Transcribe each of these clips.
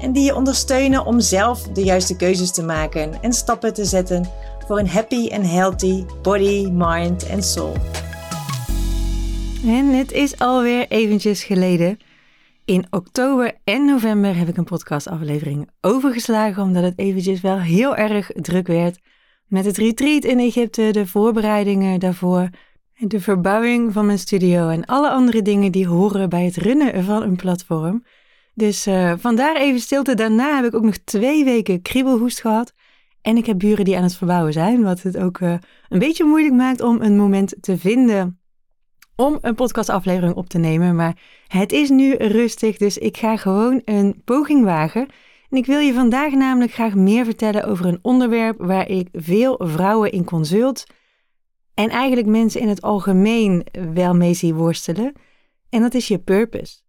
en die je ondersteunen om zelf de juiste keuzes te maken en stappen te zetten voor een happy and healthy body, mind en soul. En het is alweer eventjes geleden. In oktober en november heb ik een podcastaflevering overgeslagen omdat het eventjes wel heel erg druk werd met het retreat in Egypte, de voorbereidingen daarvoor, de verbouwing van mijn studio en alle andere dingen die horen bij het runnen van een platform. Dus uh, vandaar even stilte. Daarna heb ik ook nog twee weken kriebelhoest gehad. En ik heb buren die aan het verbouwen zijn, wat het ook uh, een beetje moeilijk maakt om een moment te vinden om een podcastaflevering op te nemen. Maar het is nu rustig, dus ik ga gewoon een poging wagen. En ik wil je vandaag namelijk graag meer vertellen over een onderwerp waar ik veel vrouwen in consult en eigenlijk mensen in het algemeen wel mee zie worstelen. En dat is je purpose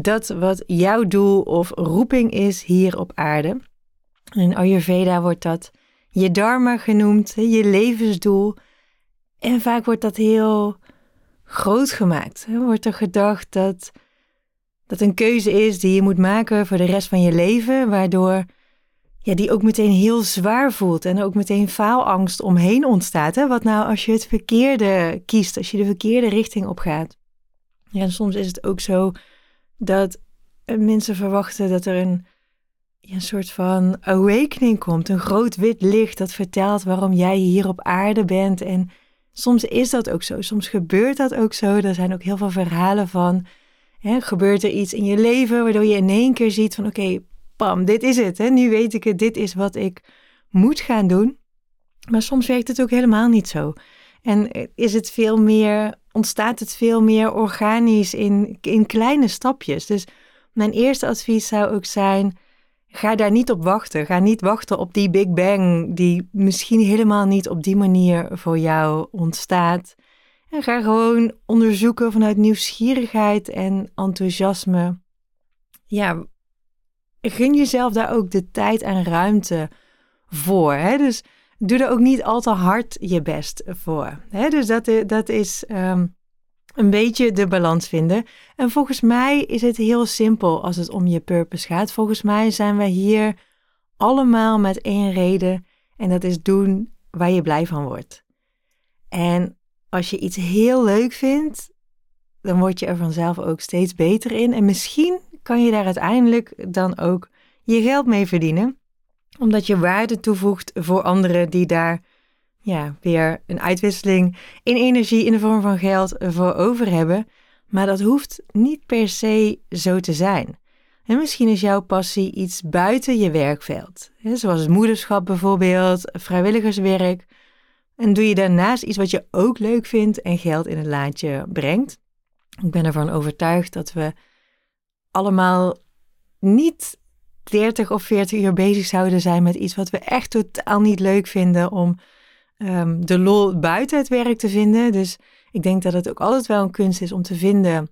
dat wat jouw doel of roeping is hier op aarde. In Ayurveda wordt dat je dharma genoemd, je levensdoel. En vaak wordt dat heel groot gemaakt. Er wordt er gedacht dat dat een keuze is die je moet maken voor de rest van je leven, waardoor ja, die ook meteen heel zwaar voelt en ook meteen faalangst omheen ontstaat. Hè? Wat nou als je het verkeerde kiest, als je de verkeerde richting opgaat? Ja, en soms is het ook zo dat mensen verwachten dat er een, een soort van awakening komt. Een groot wit licht dat vertelt waarom jij hier op aarde bent. En soms is dat ook zo. Soms gebeurt dat ook zo. Er zijn ook heel veel verhalen van. Hè, gebeurt er iets in je leven waardoor je in één keer ziet van oké, pam, dit is het. Hè? Nu weet ik het, dit is wat ik moet gaan doen. Maar soms werkt het ook helemaal niet zo. En is het veel meer ontstaat het veel meer organisch in, in kleine stapjes. Dus mijn eerste advies zou ook zijn: ga daar niet op wachten. Ga niet wachten op die Big Bang, die misschien helemaal niet op die manier voor jou ontstaat. En ga gewoon onderzoeken vanuit nieuwsgierigheid en enthousiasme. Ja, gun jezelf daar ook de tijd en ruimte voor. Hè? Dus doe er ook niet al te hard je best voor. Hè? Dus dat, dat is um, een beetje de balans vinden. En volgens mij is het heel simpel als het om je purpose gaat. Volgens mij zijn wij hier allemaal met één reden en dat is doen waar je blij van wordt. En als je iets heel leuk vindt, dan word je er vanzelf ook steeds beter in. En misschien kan je daar uiteindelijk dan ook je geld mee verdienen, omdat je waarde toevoegt voor anderen die daar ja, weer een uitwisseling in energie in de vorm van geld voor over hebben. Maar dat hoeft niet per se zo te zijn. En misschien is jouw passie iets buiten je werkveld, zoals moederschap bijvoorbeeld, vrijwilligerswerk. En doe je daarnaast iets wat je ook leuk vindt en geld in het laadje brengt. Ik ben ervan overtuigd dat we allemaal niet 30 of 40 uur bezig zouden zijn met iets wat we echt totaal niet leuk vinden om um, de lol buiten het werk te vinden. Dus ik denk dat het ook altijd wel een kunst is om te vinden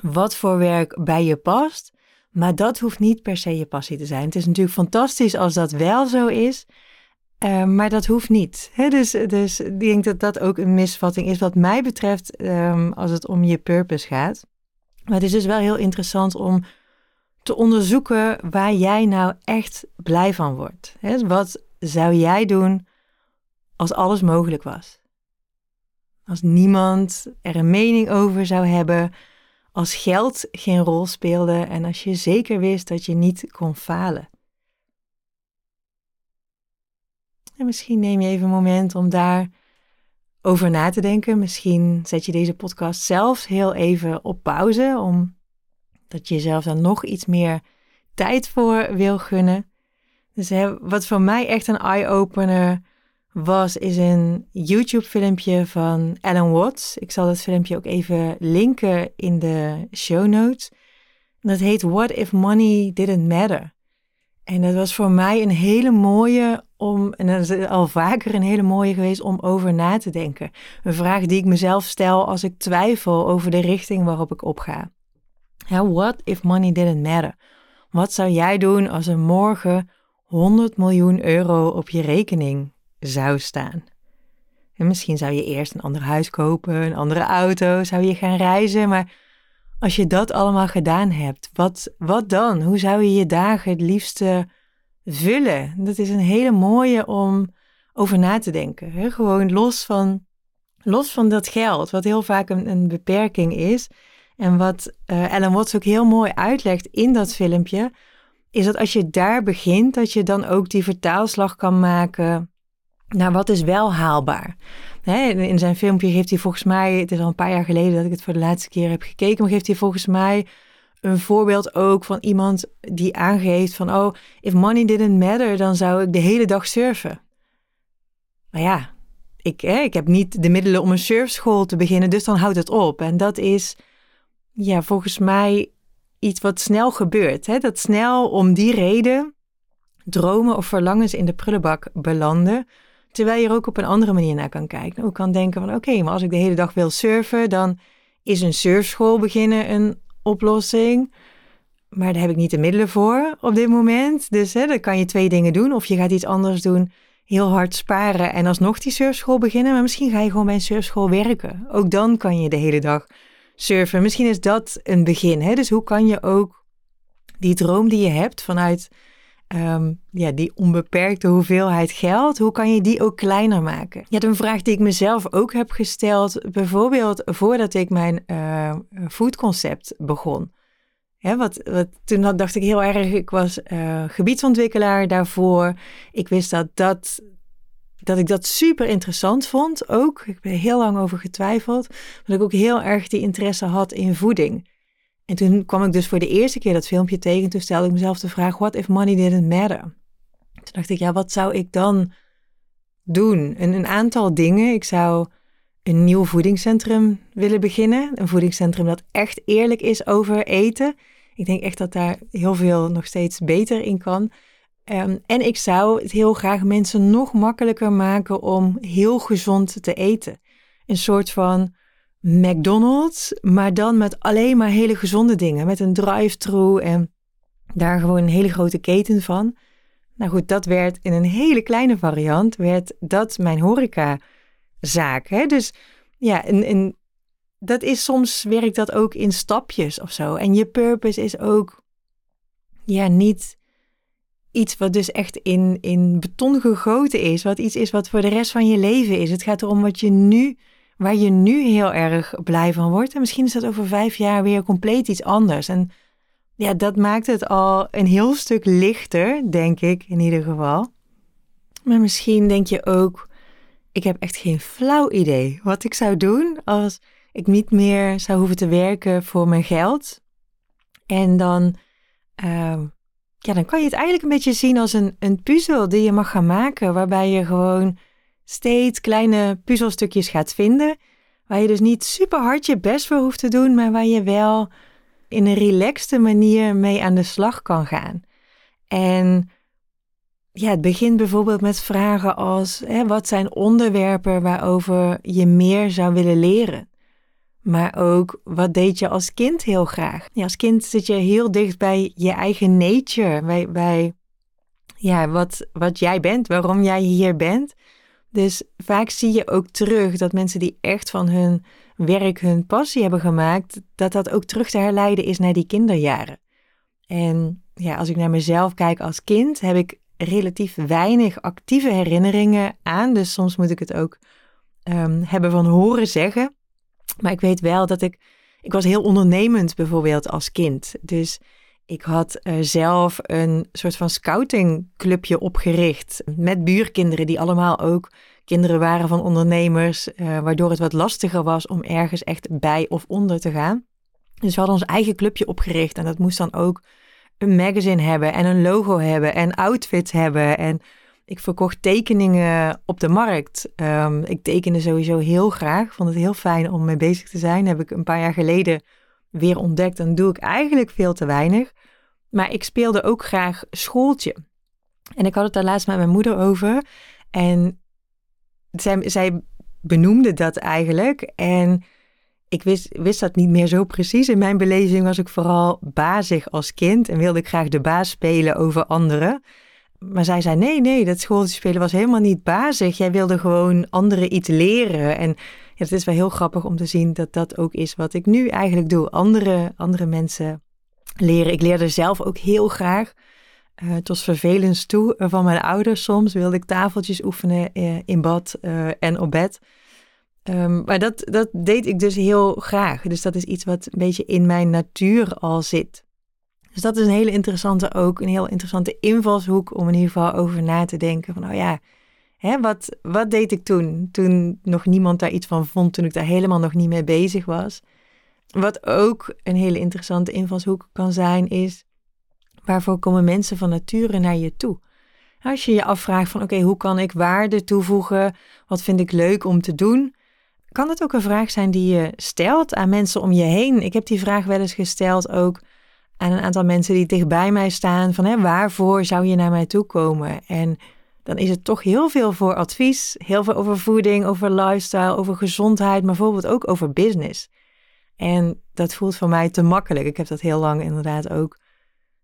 wat voor werk bij je past. Maar dat hoeft niet per se je passie te zijn. Het is natuurlijk fantastisch als dat wel zo is. Um, maar dat hoeft niet. Dus, dus ik denk dat dat ook een misvatting is wat mij betreft um, als het om je purpose gaat. Maar het is dus wel heel interessant om te onderzoeken waar jij nou echt blij van wordt. Wat zou jij doen als alles mogelijk was. Als niemand er een mening over zou hebben, als geld geen rol speelde en als je zeker wist dat je niet kon falen. En misschien neem je even een moment om daar over na te denken. Misschien zet je deze podcast zelfs heel even op pauze, omdat je jezelf dan nog iets meer tijd voor wil gunnen. Dus wat voor mij echt een eye-opener was, is een YouTube-filmpje van Alan Watts. Ik zal dat filmpje ook even linken in de show notes. dat heet What If Money Didn't Matter? En dat was voor mij een hele mooie om, en dat is al vaker een hele mooie geweest om over na te denken. Een vraag die ik mezelf stel als ik twijfel over de richting waarop ik opga. Ja, what if money didn't matter? Wat zou jij doen als er morgen 100 miljoen euro op je rekening zou staan? En misschien zou je eerst een ander huis kopen, een andere auto, zou je gaan reizen, maar als je dat allemaal gedaan hebt, wat, wat dan? Hoe zou je je dagen het liefste vullen? Dat is een hele mooie om over na te denken. Hè? Gewoon los van, los van dat geld, wat heel vaak een, een beperking is. En wat uh, Ellen Watts ook heel mooi uitlegt in dat filmpje, is dat als je daar begint, dat je dan ook die vertaalslag kan maken naar wat is wel haalbaar. in zijn filmpje geeft hij volgens mij, het is al een paar jaar geleden dat ik het voor de laatste keer heb gekeken, maar geeft hij volgens mij een voorbeeld ook van iemand die aangeeft van, oh, if money didn't matter, dan zou ik de hele dag surfen. Maar ja, ik, hè, ik heb niet de middelen om een surfschool te beginnen, dus dan houdt het op. En dat is, ja, volgens mij iets wat snel gebeurt. Hè? Dat snel om die reden dromen of verlangens in de prullenbak belanden. Terwijl je er ook op een andere manier naar kan kijken. Ook kan denken van oké, maar als ik de hele dag wil surfen, dan is een surfschool beginnen een oplossing. Maar daar heb ik niet de middelen voor op dit moment. Dus hè, dan kan je twee dingen doen. Of je gaat iets anders doen, heel hard sparen en alsnog die surfschool beginnen. Maar misschien ga je gewoon bij een surfschool werken. Ook dan kan je de hele dag surfen. Misschien is dat een begin. Hè? Dus hoe kan je ook die droom die je hebt vanuit Ehm, ja, die onbeperkte hoeveelheid geld, hoe kan je die ook kleiner maken? Ja, een vraag die ik mezelf ook heb gesteld, bijvoorbeeld voordat ik mijn uh, foodconcept begon. wat, wat, toen dacht ik heel erg, ik was uh, gebiedsontwikkelaar daarvoor. Ik wist dat, dat, dat ik dat super interessant vond ook. Ik heb er heel lang over getwijfeld. Dat ik ook heel erg die interesse had in voeding. En toen kwam ik dus voor de eerste keer dat filmpje tegen. Toen stelde ik mezelf de vraag: What if money didn't matter? Toen dacht ik, ja, wat zou ik dan doen? Een aantal dingen. Ik zou een nieuw voedingscentrum willen beginnen. Een voedingscentrum dat echt eerlijk is over eten. Ik denk echt dat daar heel veel nog steeds beter in kan. Ehm, en ik zou het heel graag mensen nog makkelijker maken om heel gezond te eten. Een soort van McDonald's, maar dan met alleen maar hele gezonde dingen. Met een drive-thru en daar gewoon een hele grote keten van. Nou goed, dat werd in een hele kleine variant, werd dat mijn horecazaak. Hè? Dus ja, en, dat is soms werkt dat ook in stapjes of zo. En je purpose is ook ja, niet iets wat dus echt in, in beton gegoten is. Wat iets is wat voor de rest van je leven is. Het gaat erom wat je nu waar je nu heel erg blij van wordt. En misschien is dat over vijf jaar weer compleet iets anders. En ja, dat maakt het al een heel stuk lichter, denk ik in ieder geval. Maar misschien denk je ook, ik heb echt geen flauw idee wat ik zou doen als ik niet meer zou hoeven te werken voor mijn geld. En dan, uh, ja, dan kan je het eigenlijk een beetje zien als een, een puzzel die je mag gaan maken, waarbij je gewoon steeds kleine puzzelstukjes gaat vinden. Waar je dus niet super hard je best voor hoeft te doen, maar waar je wel in een relaxte manier mee aan de slag kan gaan. En ja, het begint bijvoorbeeld met vragen als: hè, wat zijn onderwerpen waarover je meer zou willen leren? Maar ook, wat deed je als kind heel graag? Ja, als kind zit je heel dicht bij je eigen nature, bij, bij ja, wat, wat jij bent, waarom jij hier bent. Dus vaak zie je ook terug dat mensen die echt van hun werk hun passie hebben gemaakt, dat dat ook terug te herleiden is naar die kinderjaren. En ja, als ik naar mezelf kijk als kind, heb ik relatief weinig actieve herinneringen aan. Dus soms moet ik het ook um, hebben van horen zeggen. Maar ik weet wel dat ik. Ik was heel ondernemend bijvoorbeeld als kind. Dus ik had uh, zelf een soort van scoutingclubje opgericht met buurkinderen die allemaal ook kinderen waren van ondernemers, uh, waardoor het wat lastiger was om ergens echt bij of onder te gaan. Dus we hadden ons eigen clubje opgericht en dat moest dan ook een magazine hebben en een logo hebben en outfits hebben. En ik verkocht tekeningen op de markt. Um, ik tekende sowieso heel graag, vond het heel fijn om mee bezig te zijn. Heb ik een paar jaar geleden weer ontdekt. Dan doe ik eigenlijk veel te weinig. Maar ik speelde ook graag schooltje. En ik had het daar laatst met mijn moeder over. En zij, zij benoemde dat eigenlijk. En ik wist, wist dat niet meer zo precies. In mijn beleving was ik vooral bazig als kind en wilde ik graag de baas spelen over anderen. Maar zij zei: nee, nee, dat schooltje spelen was helemaal niet bazig. Jij wilde gewoon anderen iets leren. En ja, het is wel heel grappig om te zien dat dat ook is wat ik nu eigenlijk doe. Andere, andere mensen leren. Ik leerde zelf ook heel graag. Uh, het was vervelend toe van mijn ouders soms. Wilde ik tafeltjes oefenen uh, in bad en op bed. Um, maar dat, dat deed ik dus heel graag. Dus dat is iets wat een beetje in mijn natuur al zit. Dus dat is een hele interessante ook, een heel interessante invalshoek om in ieder geval over na te denken. Van, oh ja, hè, wat, wat deed ik toen? Toen nog niemand daar iets van vond, toen ik daar helemaal nog niet mee bezig was. Wat ook een hele interessante invalshoek kan zijn, is waarvoor komen mensen van nature naar je toe? Als je je afvraagt van oké, hoe kan ik waarde toevoegen? Wat vind ik leuk om te doen? Kan het ook een vraag zijn die je stelt aan mensen om je heen? Ik heb die vraag wel eens gesteld ook aan een aantal mensen die dichtbij mij staan. Van hè, waarvoor zou je naar mij toe komen? En dan is het toch heel veel voor advies. Heel veel over voeding, over lifestyle, over gezondheid, maar bijvoorbeeld ook over business. En dat voelt voor mij te makkelijk. Ik heb dat heel lang inderdaad ook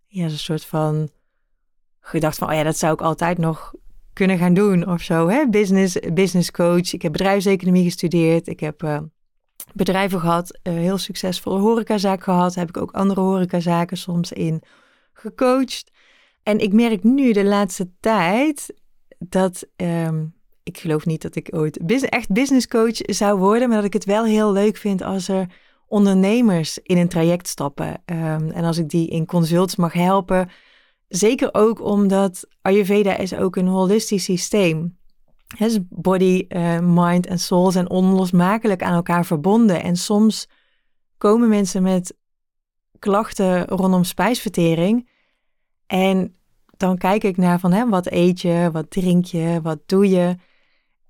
ja, een soort van gedacht van, oh ja, dat zou ik altijd nog kunnen gaan doen of zo. Hè? Business, business coach. Ik heb bedrijfseconomie gestudeerd. Ik heb uh, bedrijven gehad, uh, heel succesvolle horecazaak gehad. Heb ik ook andere horecazaken soms in gecoacht. En ik merk nu de laatste tijd dat um, ik geloof niet dat ik ooit echt business coach zou worden, maar dat ik het wel heel leuk vind als er ondernemers in een traject stappen. Um, en als ik die in consults mag helpen, Zeker ook omdat Ayurveda is ook een holistisch systeem. Dus body, uh, mind en soul zijn onlosmakelijk aan elkaar verbonden. En soms komen mensen met klachten rondom spijsvertering. En dan kijk ik naar van hè, wat eet je, wat drink je, wat doe je.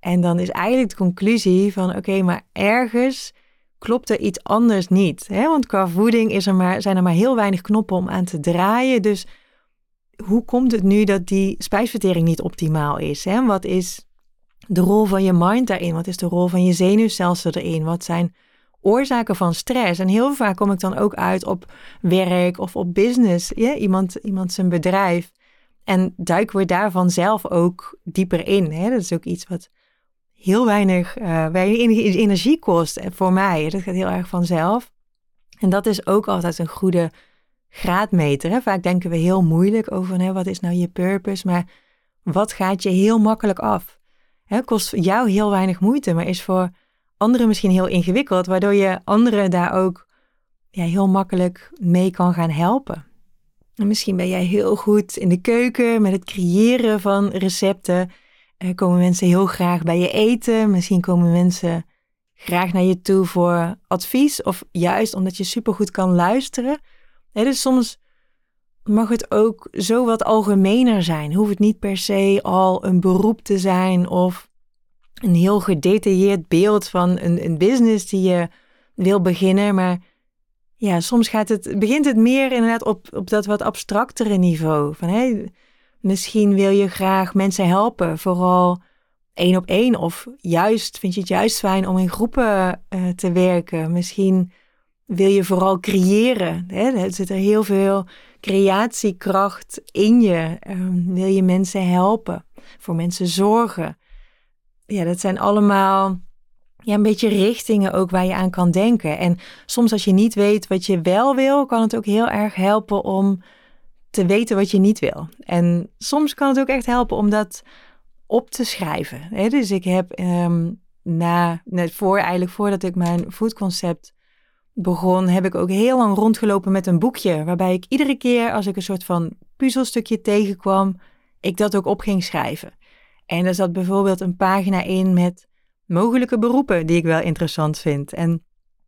En dan is eigenlijk de conclusie van oké, maar ergens klopt er iets anders niet. Hè? Want qua voeding is er maar, zijn er maar heel weinig knoppen om aan te draaien. Dus hoe komt het nu dat die spijsvertering niet optimaal is? Hè? Wat is de rol van je mind daarin? Wat is de rol van je zenuwstelsel erin? Wat zijn oorzaken van stress? En heel vaak kom ik dan ook uit op werk of op business, iemand, iemand zijn bedrijf. En duiken we daarvan zelf ook dieper in. Hè? Dat is ook iets wat heel weinig, uh, weinig energie kost voor mij. Dat gaat heel erg vanzelf. En dat is ook altijd een goede graadmeter. Hè? Vaak denken we heel moeilijk over hè, wat is nou je purpose, maar wat gaat je heel makkelijk af? Kost jou heel weinig moeite, maar is voor anderen misschien heel ingewikkeld, waardoor je anderen daar ook ja, heel makkelijk mee kan gaan helpen. En misschien ben jij heel goed in de keuken met het creëren van recepten. Komen mensen heel graag bij je eten. Misschien komen mensen graag naar je toe voor advies. Of juist omdat je supergoed kan luisteren, Nee, dus soms mag het ook zo wat algemener zijn. Hoeft het niet per se al een beroep te zijn of een heel gedetailleerd beeld van een, een business die je wil beginnen. Maar ja, soms gaat het, begint het meer inderdaad op, op dat wat abstractere niveau. Van hey, misschien wil je graag mensen helpen, vooral één op één. Of juist vind je het juist fijn om in groepen uh, te werken. Misschien wil je vooral creëren. Hè? Er zit er heel veel creatiekracht in je. Um, wil je mensen helpen, voor mensen zorgen. Ja, dat zijn allemaal ja, een beetje richtingen ook waar je aan kan denken. En soms als je niet weet wat je wel wil, kan het ook heel erg helpen om te weten wat je niet wil. En soms kan het ook echt helpen om dat op te schrijven. Dus ik heb um, na, net voor, eigenlijk voordat ik mijn foodconcept begon, heb ik ook heel lang rondgelopen met een boekje. Waarbij ik iedere keer als ik een soort van puzzelstukje tegenkwam, ik dat ook op ging schrijven. En er zat bijvoorbeeld een pagina in met mogelijke beroepen die ik wel interessant vind. En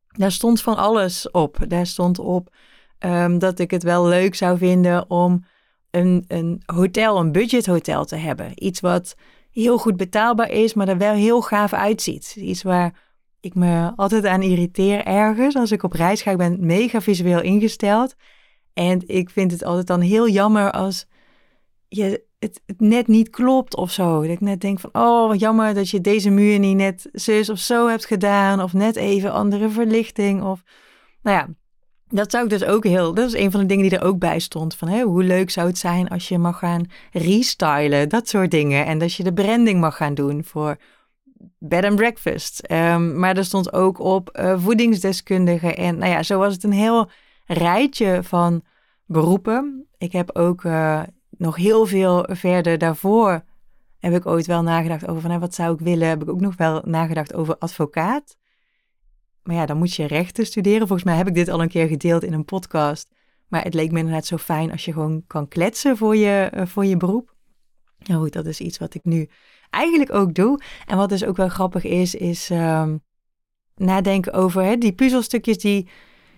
daar stond van alles op. Daar stond op um, dat ik het wel leuk zou vinden om een, een hotel, een budgethotel te hebben. Iets wat heel goed betaalbaar is, maar er wel heel gaaf uitziet. Iets waar ik me altijd aan irriteer ergens. Als ik op reis ga, ik ben mega visueel ingesteld. En ik vind het altijd dan heel jammer als je het, net niet klopt of zo. Dat ik net denk van, oh, jammer dat je deze muur niet net zus of zo hebt gedaan. Of net even andere verlichting. Of, nou ja, dat zou ik dus ook heel... Dat is een van de dingen die er ook bij stond. Van, hoe leuk zou het zijn als je mag gaan restylen. Dat soort dingen. En dat je de branding mag gaan doen voor bed and breakfast. Ehm, maar er stond ook op uh, voedingsdeskundige. En nou ja, zo was het een heel rijtje van beroepen. Ik heb ook uh, nog heel veel verder daarvoor heb ik ooit wel nagedacht over van, wat zou ik willen. Heb ik ook nog wel nagedacht over advocaat. Maar ja, dan moet je rechten studeren. Volgens mij heb ik dit al een keer gedeeld in een podcast. Maar het leek me inderdaad zo fijn als je gewoon kan kletsen voor je, uh, voor je beroep. Nou goed, dat is iets wat ik nu eigenlijk ook doe. En wat dus ook wel grappig is, is um, nadenken over die puzzelstukjes die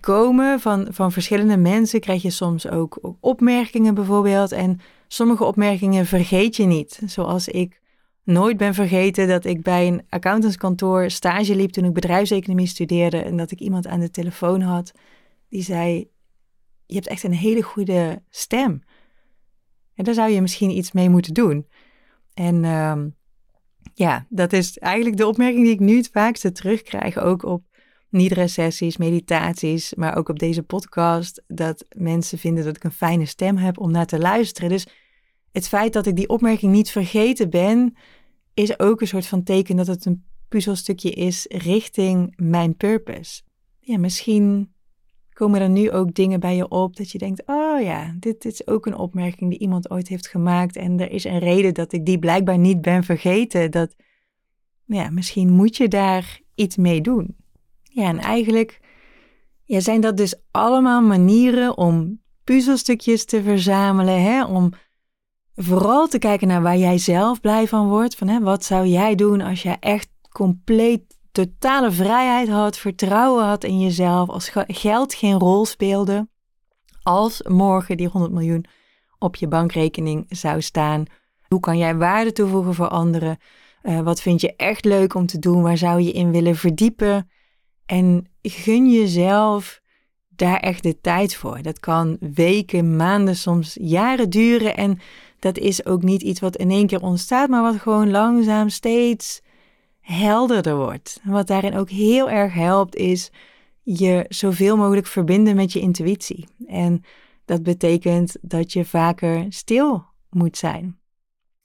komen van, van verschillende mensen. Krijg je soms ook opmerkingen bijvoorbeeld. En sommige opmerkingen vergeet je niet. Zoals ik nooit ben vergeten dat ik bij een accountantskantoor stage liep toen ik bedrijfseconomie studeerde. En dat ik iemand aan de telefoon had die zei: Je hebt echt een hele goede stem. En daar zou je misschien iets mee moeten doen. En um, ja, dat is eigenlijk de opmerking die ik nu het vaakste terugkrijg. Ook op nidra-sessies, meditaties, maar ook op deze podcast. Dat mensen vinden dat ik een fijne stem heb om naar te luisteren. Dus het feit dat ik die opmerking niet vergeten ben, is ook een soort van teken dat het een puzzelstukje is richting mijn purpose. Ja, misschien komen er nu ook dingen bij je op dat je denkt: oh ja, dit, dit, is ook een opmerking die iemand ooit heeft gemaakt. En er is een reden dat ik die blijkbaar niet ben vergeten. Dat, ja, misschien moet je daar iets mee doen. Ja, en eigenlijk ja, zijn dat dus allemaal manieren om puzzelstukjes te verzamelen. Hè? Om vooral te kijken naar waar jij zelf blij van wordt. Van, hè, wat zou jij doen als je echt compleet totale vrijheid had, vertrouwen had in jezelf, als geld geen rol speelde, als morgen die 100 miljoen op je bankrekening zou staan, hoe kan jij waarde toevoegen voor anderen? Uh, wat vind je echt leuk om te doen? Waar zou je in willen verdiepen? En gun jezelf daar echt de tijd voor. Dat kan weken, maanden, soms jaren duren. En dat is ook niet iets wat in één keer ontstaat, maar wat gewoon langzaam steeds helderder wordt. Wat daarin ook heel erg helpt, is je zoveel mogelijk verbinden met je intuïtie. En dat betekent dat je vaker stil moet zijn.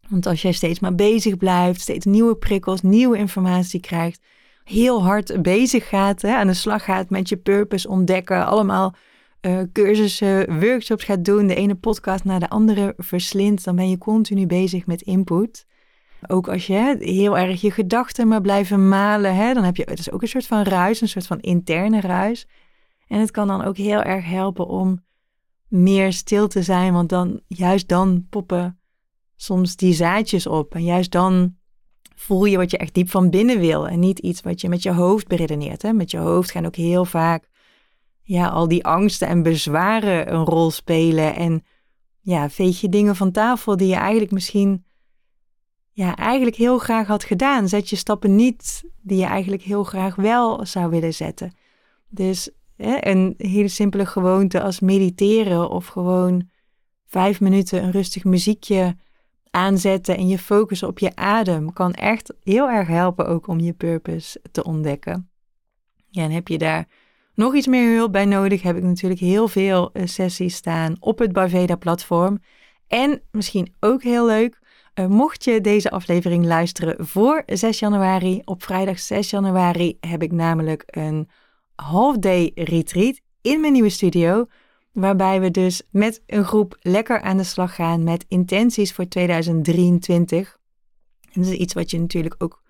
Want als jij steeds maar bezig blijft, steeds nieuwe prikkels, nieuwe informatie krijgt, heel hard bezig gaat, hè, aan de slag gaat met je purpose ontdekken, allemaal uh, cursussen, workshops gaat doen, de ene podcast naar de andere verslindt, dan ben je continu bezig met input. Ook als je heel erg je gedachten maar blijven malen, hè, dan heb je, het is ook een soort van ruis, een soort van interne ruis. En het kan dan ook heel erg helpen om meer stil te zijn, want dan, juist dan poppen soms die zaadjes op. En juist dan voel je wat je echt diep van binnen wil en niet iets wat je met je hoofd beredeneert. Hè. Met je hoofd gaan ook heel vaak ja, al die angsten en bezwaren een rol spelen. En ja, veeg je dingen van tafel die je eigenlijk misschien ja, eigenlijk heel graag had gedaan. Zet je stappen niet die je eigenlijk heel graag wel zou willen zetten. Dus hè, een hele simpele gewoonte als mediteren of gewoon vijf minuten een rustig muziekje aanzetten en je focussen op je adem kan echt heel erg helpen ook om je purpose te ontdekken. Ja, en heb je daar nog iets meer hulp bij nodig, heb ik natuurlijk heel veel eh, sessies staan op het Baveda platform. En misschien ook heel leuk, mocht je deze aflevering luisteren voor 6 januari, op vrijdag 6 januari heb ik namelijk een half day retreat in mijn nieuwe studio. Waarbij we dus met een groep lekker aan de slag gaan met intenties voor 2023. En dat is iets wat je natuurlijk ook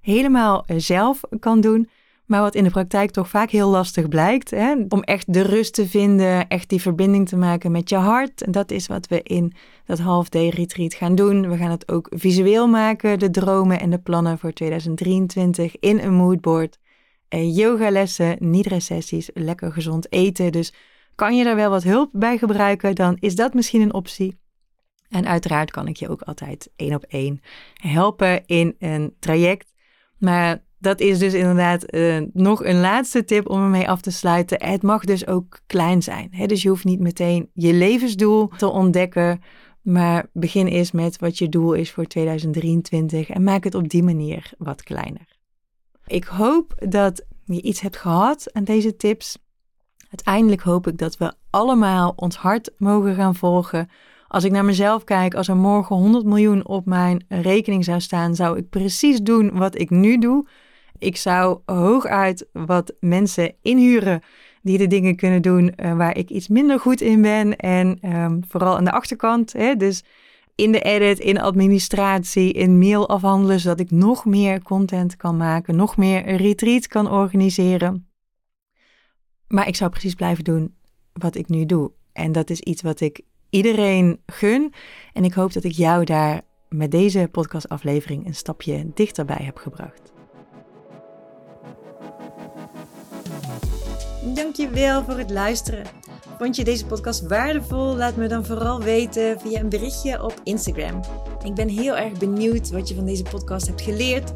helemaal eh, zelf kan doen. Maar wat in de praktijk toch vaak heel lastig blijkt. Hè? Om echt de rust te vinden, echt die verbinding te maken met je hart. En dat is wat we in dat half day retreat gaan doen. We gaan het ook visueel maken, de dromen en de plannen voor 2023 in een moodboard. En yogalessen, nidra-sessies, lekker gezond eten. Dus kan je daar wel wat hulp bij gebruiken, dan is dat misschien een optie. En uiteraard kan ik je ook altijd één op één helpen in een traject. Maar dat is dus inderdaad eh, nog een laatste tip om ermee af te sluiten. Het mag dus ook klein zijn. Hè? Dus je hoeft niet meteen je levensdoel te ontdekken. Maar begin eerst met wat je doel is voor 2023 en maak het op die manier wat kleiner. Ik hoop dat je iets hebt gehad aan deze tips. Uiteindelijk hoop ik dat we allemaal ons hart mogen gaan volgen. Als ik naar mezelf kijk, als er morgen 100 miljoen op mijn rekening zou staan, zou ik precies doen wat ik nu doe. Ik zou hooguit wat mensen inhuren die de dingen kunnen doen uh, waar ik iets minder goed in ben. En um, vooral aan de achterkant, hè, dus in de edit, in administratie, in mail afhandelen, zodat ik nog meer content kan maken, nog meer retreat kan organiseren. Maar ik zou precies blijven doen wat ik nu doe. En dat is iets wat ik iedereen gun. En ik hoop dat ik jou daar met deze podcastaflevering een stapje dichterbij heb gebracht. Dankjewel voor het luisteren. Vond je deze podcast waardevol? Laat me dan vooral weten via een berichtje op Instagram. Ik ben heel erg benieuwd wat je van deze podcast hebt geleerd.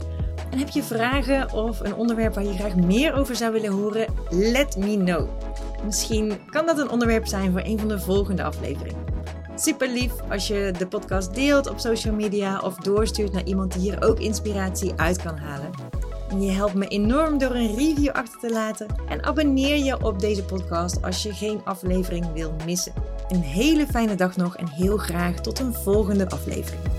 En heb je vragen of een onderwerp waar je graag meer over zou willen horen? Let me know. Misschien kan dat een onderwerp zijn voor een van de volgende afleveringen. Super lief als je de podcast deelt op social media of doorstuurt naar iemand die hier ook inspiratie uit kan halen. Je helpt me enorm door een review achter te laten. En abonneer je op deze podcast als je geen aflevering wil missen. Een hele fijne dag nog en heel graag tot een volgende aflevering.